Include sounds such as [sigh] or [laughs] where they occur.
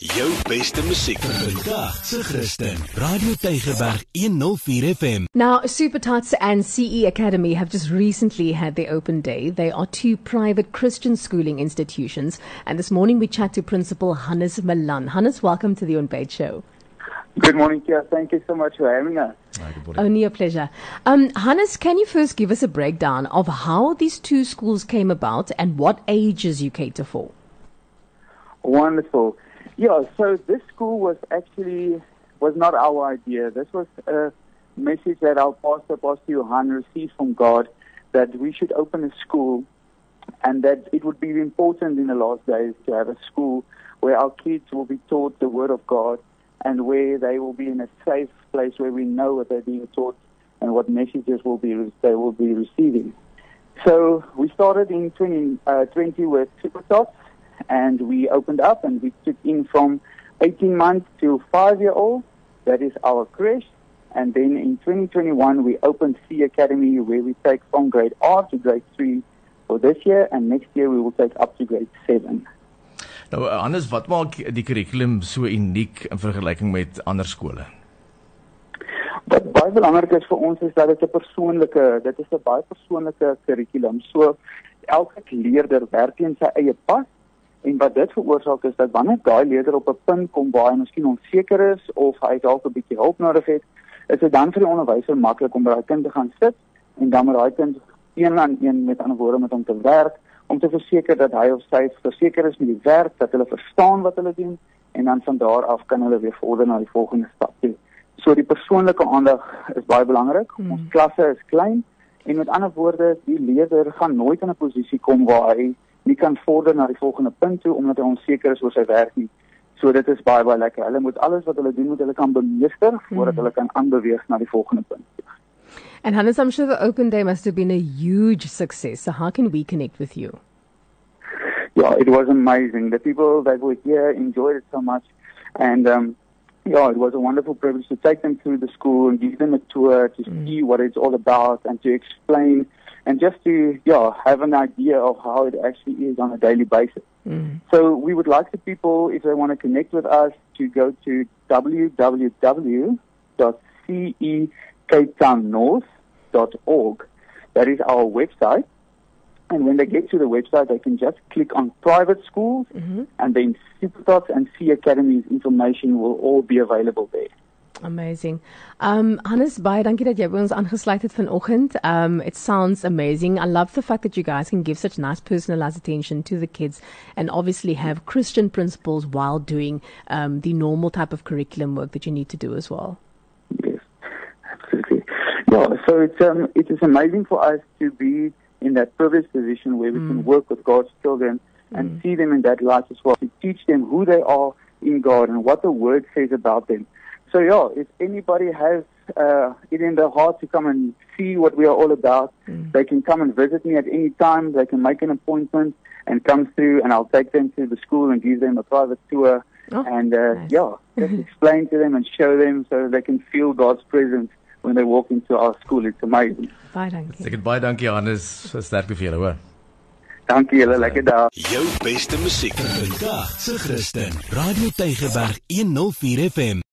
Jou beste musiek vandag se Christen. Radio Tygerberg 104 FM. Now, Super Tots and CE Academy have just recently had their open day. They are two private Christian schooling institutions. And this morning we chat to Principal Hannes Malan. Hannes, welcome to the Unpaid Show. Good morning, Kia. Thank you so much for having us. Only a pleasure. Um, Hannes, can you first give us a breakdown of how these two schools came about and what ages you cater for? Wonderful. Yeah, so this school was actually was not our idea. This was a message that our pastor, Pastor Johan, received from God that we should open a school and that it would be important in the last days to have a school where our kids will be taught the Word of God and where they will be in a safe place where we know what they're being taught and what messages will be they will be receiving. So we started in 2020 uh, 20 with and we opened up and we took in from 18 months to 5 year old. That is our creche. And then in 2021, we opened C Academy where we take from grade R to grade 3 for this year. And next year we will take up to grade 7. Nou anders wat maak die kurrikulum so uniek in vergelyking met ander skole? Wat baie belangrik is vir ons is dat dit 'n persoonlike, dit is 'n baie persoonlike kurrikulum. So elke leerder werk in sy eie pas En wat dit veroorsaak is dat wanneer daai leerder op 'n punt kom waar hy miskien onseker is of hy dalk 'n bietjie hulp nodig het, is dit dan vir die onderwyser maklik om by daai kind te gaan sit en dan met daai kind een aan een met ander woorde met hom te werk om te verseker dat hy of sy verseker is met die werk, dat hulle verstaan wat hulle doen en dan van daar af kan hulle weer vorder na die volgende stap toe. So die persoonlike aandag is baie belangrik. Hmm. Ons klasse is klein en met ander woorde, die leerder gaan nooit in 'n posisie kom waar hy nie kan vorder na die volgende punt toe omdat hy onseker is oor sy werk nie. So dit is baie baie lekker. Hulle moet alles wat hulle doen moet hulle kan bemeester voordat mm. hulle kan aanbeweeg na die volgende punt. And Hannes, I'm sure the open day must have been a huge success. So how can we connect with you? Yeah, it was amazing. The people that were here enjoyed it so much. And um, yeah, it was a wonderful privilege to take them through the school and give them a tour to mm. see what it's all about and to explain and just to yeah have an idea of how it actually is on a daily basis. Mm. So we would like the people, if they want to connect with us, to go to www.cecapetownnorth.org. That is our website. And when they get to the website, they can just click on private schools, mm-hmm. and then Supertots and CE Academy's information will all be available there. Amazing. Um Hannes, baie dankie dat jy by ons aangesluit het vanoggend. Um it sounds amazing. I love the fact that you guys can give such nice personalized attention to the kids and obviously have Christian principles while doing um the normal type of curriculum work that you need to do as well. Yes. Absolutely. Yeah, so it's um it is amazing for us to be in that privileged position where we mm. can work with God's children and mm. see them in that light as well. To teach them who they are in God and what the word says about them. So yeah, if anybody has uh, it in their heart to come and see what we are all about, mm. they can come and visit me at any time. They can make an appointment and come through, and I'll take them to the school and give them a private tour. Oh, and uh, nice. yeah, just [laughs] explain to them and show them so they can feel God's presence when they walk into our school. It's amazing. Baie dankie. Ek het baie dankie Hannes, sterkte vir julle, hoor. Dankie julle, lekker dag. Jou beste musiek vandag se Christen. Radio Tygerberg 104 FM.